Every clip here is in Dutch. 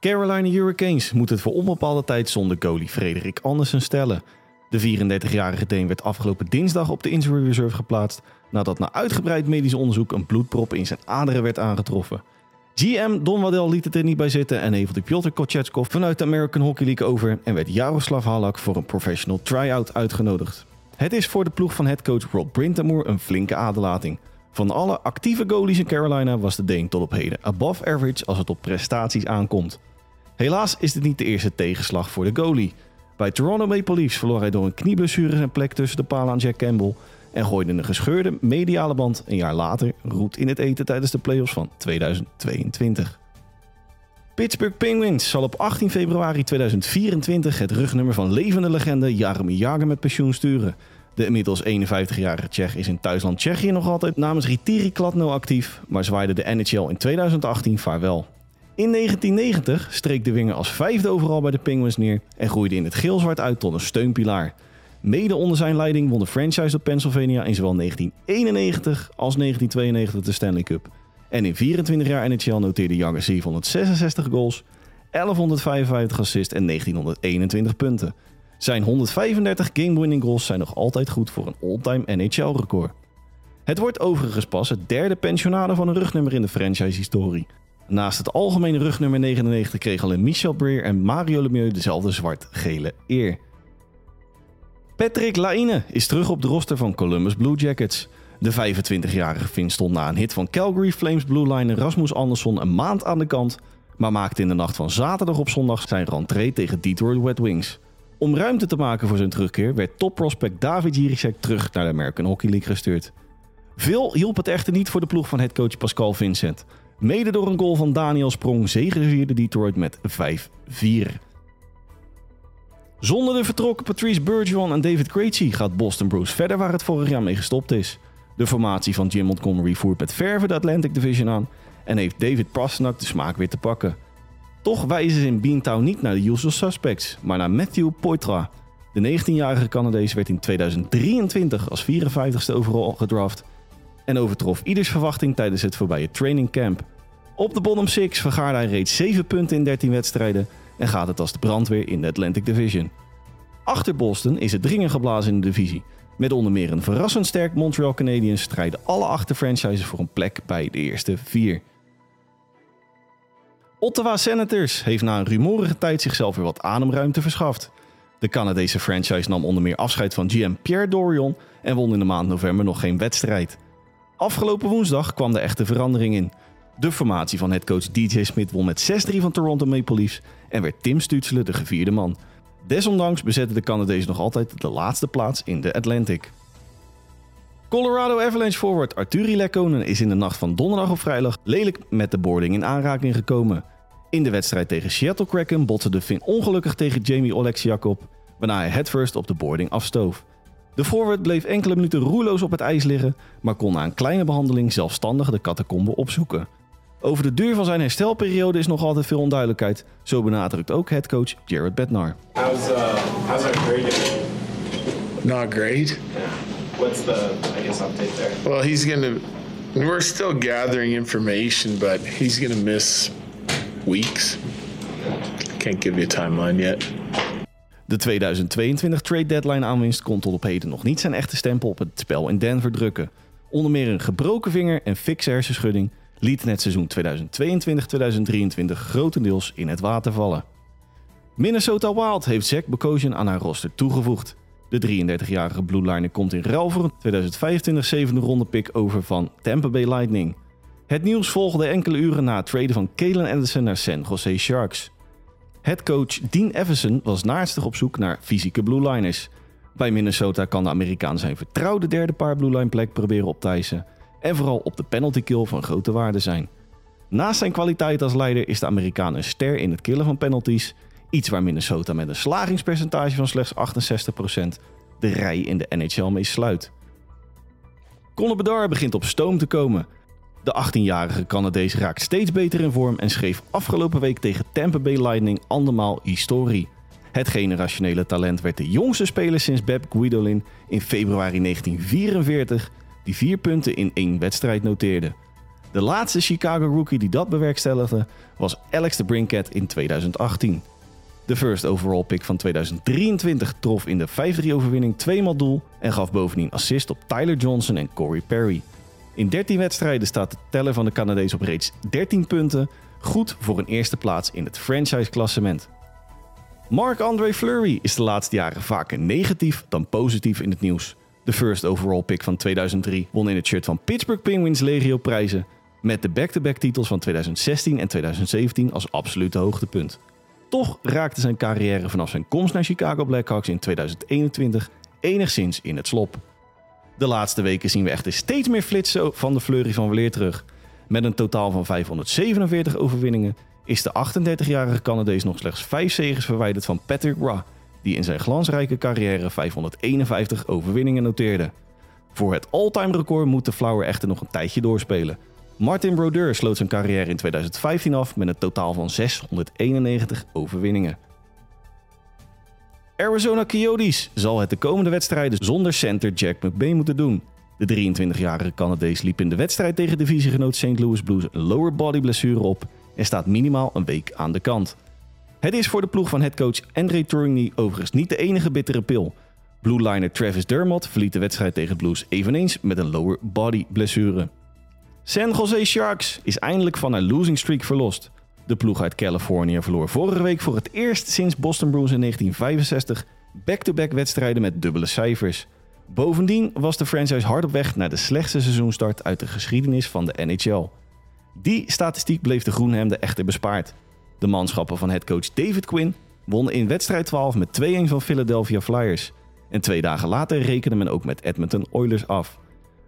Carolina Hurricanes moeten het voor onbepaalde tijd zonder goalie Frederik Andersen stellen. De 34-jarige Deen werd afgelopen dinsdag op de injury reserve geplaatst nadat na uitgebreid medisch onderzoek een bloedprop in zijn aderen werd aangetroffen. GM Don Waddell liet het er niet bij zitten en hevelde Piotr Kochetskov vanuit de American Hockey League over en werd Jaroslav Halak voor een professional tryout uitgenodigd. Het is voor de ploeg van headcoach Rob Brintamore een flinke aderlating. Van alle actieve goalies in Carolina was de Deen tot op heden above average als het op prestaties aankomt. Helaas is dit niet de eerste tegenslag voor de goalie. Bij Toronto Maple Leafs verloor hij door een knieblessure zijn plek tussen de palen aan Jack Campbell en gooide een gescheurde mediale band een jaar later roet in het eten tijdens de playoffs van 2022. Pittsburgh Penguins zal op 18 februari 2024 het rugnummer van levende legende Jaromir Jagr met pensioen sturen. De inmiddels 51-jarige Tsjech is in thuisland Tsjechië nog altijd namens Ritiri Kladno actief, maar zwaaide de NHL in 2018 vaarwel. In 1990 streek de winger als vijfde overal bij de Penguins neer en groeide in het geel-zwart uit tot een steunpilaar. Mede onder zijn leiding won de franchise op Pennsylvania in zowel 1991 als 1992 de Stanley Cup. En in 24 jaar NHL noteerde Jagger 766 goals, 1155 assists en 1921 punten. Zijn 135 game-winning goals zijn nog altijd goed voor een all-time NHL-record. Het wordt overigens pas het derde pensionade van een rugnummer in de franchise-historie. Naast het algemene rugnummer 99 kregen alleen Michel Breer en Mario Lemieux dezelfde zwart-gele eer. Patrick Laine is terug op de roster van Columbus Blue Jackets. De 25-jarige Finn stond na een hit van Calgary Flames Blue Liner Rasmus Andersson een maand aan de kant, maar maakte in de nacht van zaterdag op zondag zijn rentree tegen Detroit Red Wings. Om ruimte te maken voor zijn terugkeer werd topprospect David Jiricek terug naar de American Hockey League gestuurd. Veel hielp het echter niet voor de ploeg van headcoach Pascal Vincent. Mede door een goal van Daniel Sprong zegevierde Detroit met 5-4. Zonder de vertrokken Patrice Bergeron en David Krejci gaat Boston Bruce verder waar het vorig jaar mee gestopt is. De formatie van Jim Montgomery voert met verve de Atlantic Division aan en heeft David Pastrnak de smaak weer te pakken. Toch wijzen ze in Beantown niet naar de usual suspects, maar naar Matthew Poitra. De 19-jarige Canadees werd in 2023 als 54ste overal gedraft en overtrof ieders verwachting tijdens het voorbije training camp. Op de bottom 6 vergaarde hij reeds 7 punten in 13 wedstrijden en gaat het als de brandweer in de Atlantic Division. Achter Boston is het dringen geblazen in de divisie. Met onder meer een verrassend sterk Montreal Canadiens strijden alle acht franchises voor een plek bij de eerste vier. Ottawa Senators heeft na een rumorige tijd zichzelf weer wat ademruimte verschaft. De Canadese franchise nam onder meer afscheid van GM Pierre Dorion en won in de maand november nog geen wedstrijd. Afgelopen woensdag kwam de echte verandering in. De formatie van headcoach DJ Smith won met 6-3 van Toronto Maple Leafs en werd Tim Stutzle de gevierde man. Desondanks bezetten de Canadezen nog altijd de laatste plaats in de Atlantic. Colorado Avalanche forward Arturi Lekkonen is in de nacht van donderdag op vrijdag lelijk met de boarding in aanraking gekomen. In de wedstrijd tegen Seattle Kraken botste de Finn ongelukkig tegen Jamie Oleksiak waarna hij headfirst op de boarding afstoof. De forward bleef enkele minuten roerloos op het ijs liggen, maar kon na een kleine behandeling zelfstandig de catacombe opzoeken. Over de duur van zijn herstelperiode is nog altijd veel onduidelijkheid. Zo benadrukt ook headcoach Jared Bednar. How's uh, how's our grade? Not great. Yeah. What's the I guess update there? Well, he's gonna. We're still gathering information, but he's gonna miss weeks. Can't give you a timeline yet. De 2022 trade deadline aanwinst kon tot op heden nog niet zijn echte stempel op het spel in Denver drukken. Onder meer een gebroken vinger en fikse hersenschudding lieten het seizoen 2022-2023 grotendeels in het water vallen. Minnesota Wild heeft Zach Bokosian aan haar roster toegevoegd. De 33-jarige Blue Liner komt in ruil voor een 2025 zevende ronde pick over van Tampa Bay Lightning. Het nieuws volgde enkele uren na het traden van Kalen Anderson naar San Jose Sharks. Headcoach Dean Everson was naarstig op zoek naar fysieke Blue Liners. Bij Minnesota kan de Amerikaan zijn vertrouwde derde paar Blue Line plek proberen op te en vooral op de penalty kill van grote waarde zijn. Naast zijn kwaliteit als leider is de Amerikaan een ster in het killen van penalties, iets waar Minnesota met een slagingspercentage van slechts 68% de rij in de NHL mee sluit. Conor Bedard begint op stoom te komen. De 18-jarige Canadees raakt steeds beter in vorm en schreef afgelopen week tegen Tampa Bay Lightning andermaal historie. Het generationele talent werd de jongste speler sinds Beb Guidolin in februari 1944 die vier punten in één wedstrijd noteerde. De laatste Chicago rookie die dat bewerkstelligde was Alex de Brinket in 2018. De first overall pick van 2023 trof in de 5-3 overwinning tweemaal doel en gaf bovendien assist op Tyler Johnson en Corey Perry. In 13 wedstrijden staat de teller van de Canadees op reeds 13 punten, goed voor een eerste plaats in het franchise-klassement. Marc-André Fleury is de laatste jaren vaker negatief dan positief in het nieuws. De first overall pick van 2003 won in het shirt van Pittsburgh Penguins legio prijzen, met de back-to-back titels van 2016 en 2017 als absolute hoogtepunt. Toch raakte zijn carrière vanaf zijn komst naar Chicago Blackhawks in 2021 enigszins in het slop. De laatste weken zien we echter steeds meer flitsen van de Fleury van Weleer terug. Met een totaal van 547 overwinningen is de 38-jarige Canadees nog slechts 5 zegens verwijderd van Patrick Ra, die in zijn glansrijke carrière 551 overwinningen noteerde. Voor het all-time record moet de Flower echter nog een tijdje doorspelen. Martin Brodeur sloot zijn carrière in 2015 af met een totaal van 691 overwinningen. Arizona Coyotes zal het de komende wedstrijden zonder center Jack McBain moeten doen. De 23-jarige Canadees liep in de wedstrijd tegen divisiegenoot St. Louis Blues een lower body blessure op en staat minimaal een week aan de kant. Het is voor de ploeg van headcoach André Tourigny overigens niet de enige bittere pil. Blue liner Travis Dermott verliet de wedstrijd tegen Blues eveneens met een lower body blessure. San Jose Sharks is eindelijk van een losing streak verlost. De ploeg uit Californië verloor vorige week voor het eerst sinds Boston Bruins in 1965 back-to-back wedstrijden met dubbele cijfers. Bovendien was de franchise hard op weg naar de slechtste seizoenstart uit de geschiedenis van de NHL. Die statistiek bleef de Groenhemden echter bespaard. De manschappen van headcoach David Quinn wonnen in wedstrijd 12 met 2-1 van Philadelphia Flyers. En twee dagen later rekende men ook met Edmonton Oilers af.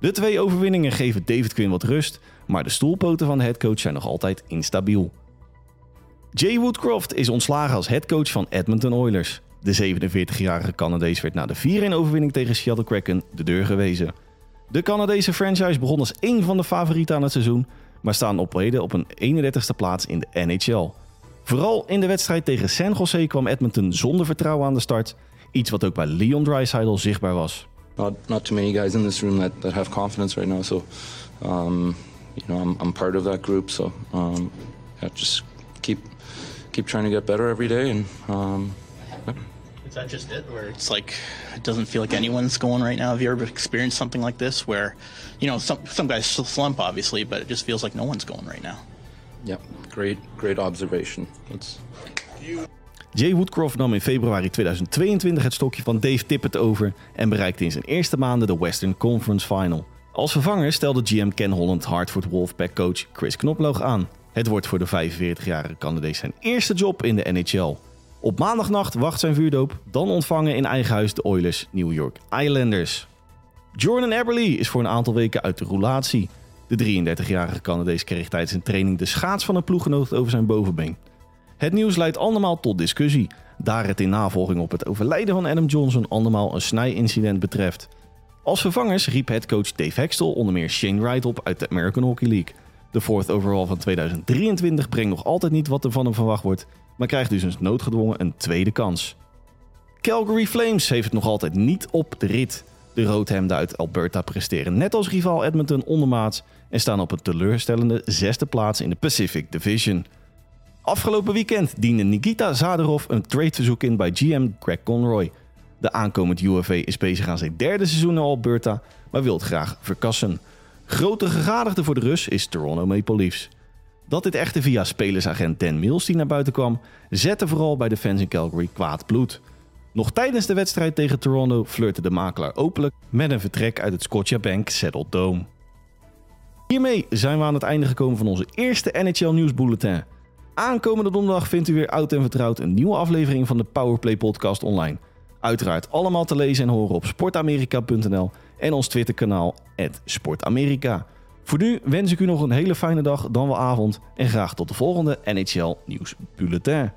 De twee overwinningen geven David Quinn wat rust, maar de stoelpoten van de headcoach zijn nog altijd instabiel. Jay Woodcroft is ontslagen als headcoach van Edmonton Oilers. De 47-jarige Canadees werd na de 4-1 overwinning tegen Seattle Kraken de deur gewezen. De Canadese franchise begon als één van de favorieten aan het seizoen, maar staan op heden op een 31ste plaats in de NHL. Vooral in de wedstrijd tegen San Jose kwam Edmonton zonder vertrouwen aan de start, iets wat ook bij Leon Draisaitl zichtbaar was. Not not too many guys in this room that, that have confidence right now. So, um, you know, I'm, I'm part of that group. So, um, just keep keep trying to get better every day. And um, yeah. Is that just it, where it's like it doesn't feel like anyone's going right now? Have you ever experienced something like this, where you know some some guys slump obviously, but it just feels like no one's going right now? yeah, great great observation. That's Jay Woodcroft nam in februari 2022 het stokje van Dave Tippett over en bereikte in zijn eerste maanden de Western Conference Final. Als vervanger stelde GM Ken Holland Hartford Wolfpack coach Chris Knoploog aan. Het wordt voor de 45-jarige Canadees zijn eerste job in de NHL. Op maandagnacht wacht zijn vuurdoop, dan ontvangen in eigen huis de Oilers New York Islanders. Jordan Eberle is voor een aantal weken uit de roulatie. De 33-jarige Canadees kreeg tijdens een training de schaats van een ploeggenoot over zijn bovenbeen. Het nieuws leidt allemaal tot discussie, daar het in navolging op het overlijden van Adam Johnson allemaal een snijincident betreft. Als vervangers riep headcoach Dave Hextall onder meer Shane Wright op uit de American Hockey League. De fourth overall van 2023 brengt nog altijd niet wat er van hem verwacht wordt, maar krijgt dus een noodgedwongen een tweede kans. Calgary Flames heeft het nog altijd niet op de rit. De roodhemden uit Alberta presteren net als rivaal Edmonton ondermaats en staan op een teleurstellende zesde plaats in de Pacific Division. Afgelopen weekend diende Nikita Zadarov een tradeverzoek in bij GM Greg Conroy. De aankomend UFA is bezig aan zijn derde seizoen in Alberta, maar wil graag verkassen. Grote gegadigde voor de Rus is Toronto Maple Leafs. Dat dit echter via spelersagent Dan Mills die naar buiten kwam, zette vooral bij de fans in Calgary kwaad bloed. Nog tijdens de wedstrijd tegen Toronto flirte de makelaar openlijk met een vertrek uit het Scotiabank Saddle Dome. Hiermee zijn we aan het einde gekomen van onze eerste NHL Nieuwsbulletin. Aankomende donderdag vindt u weer oud en vertrouwd een nieuwe aflevering van de Powerplay podcast online. Uiteraard allemaal te lezen en horen op sportamerika.nl en ons Twitterkanaal @sportamerika. Voor nu wens ik u nog een hele fijne dag, dan wel avond en graag tot de volgende NHL Nieuwsbulletin.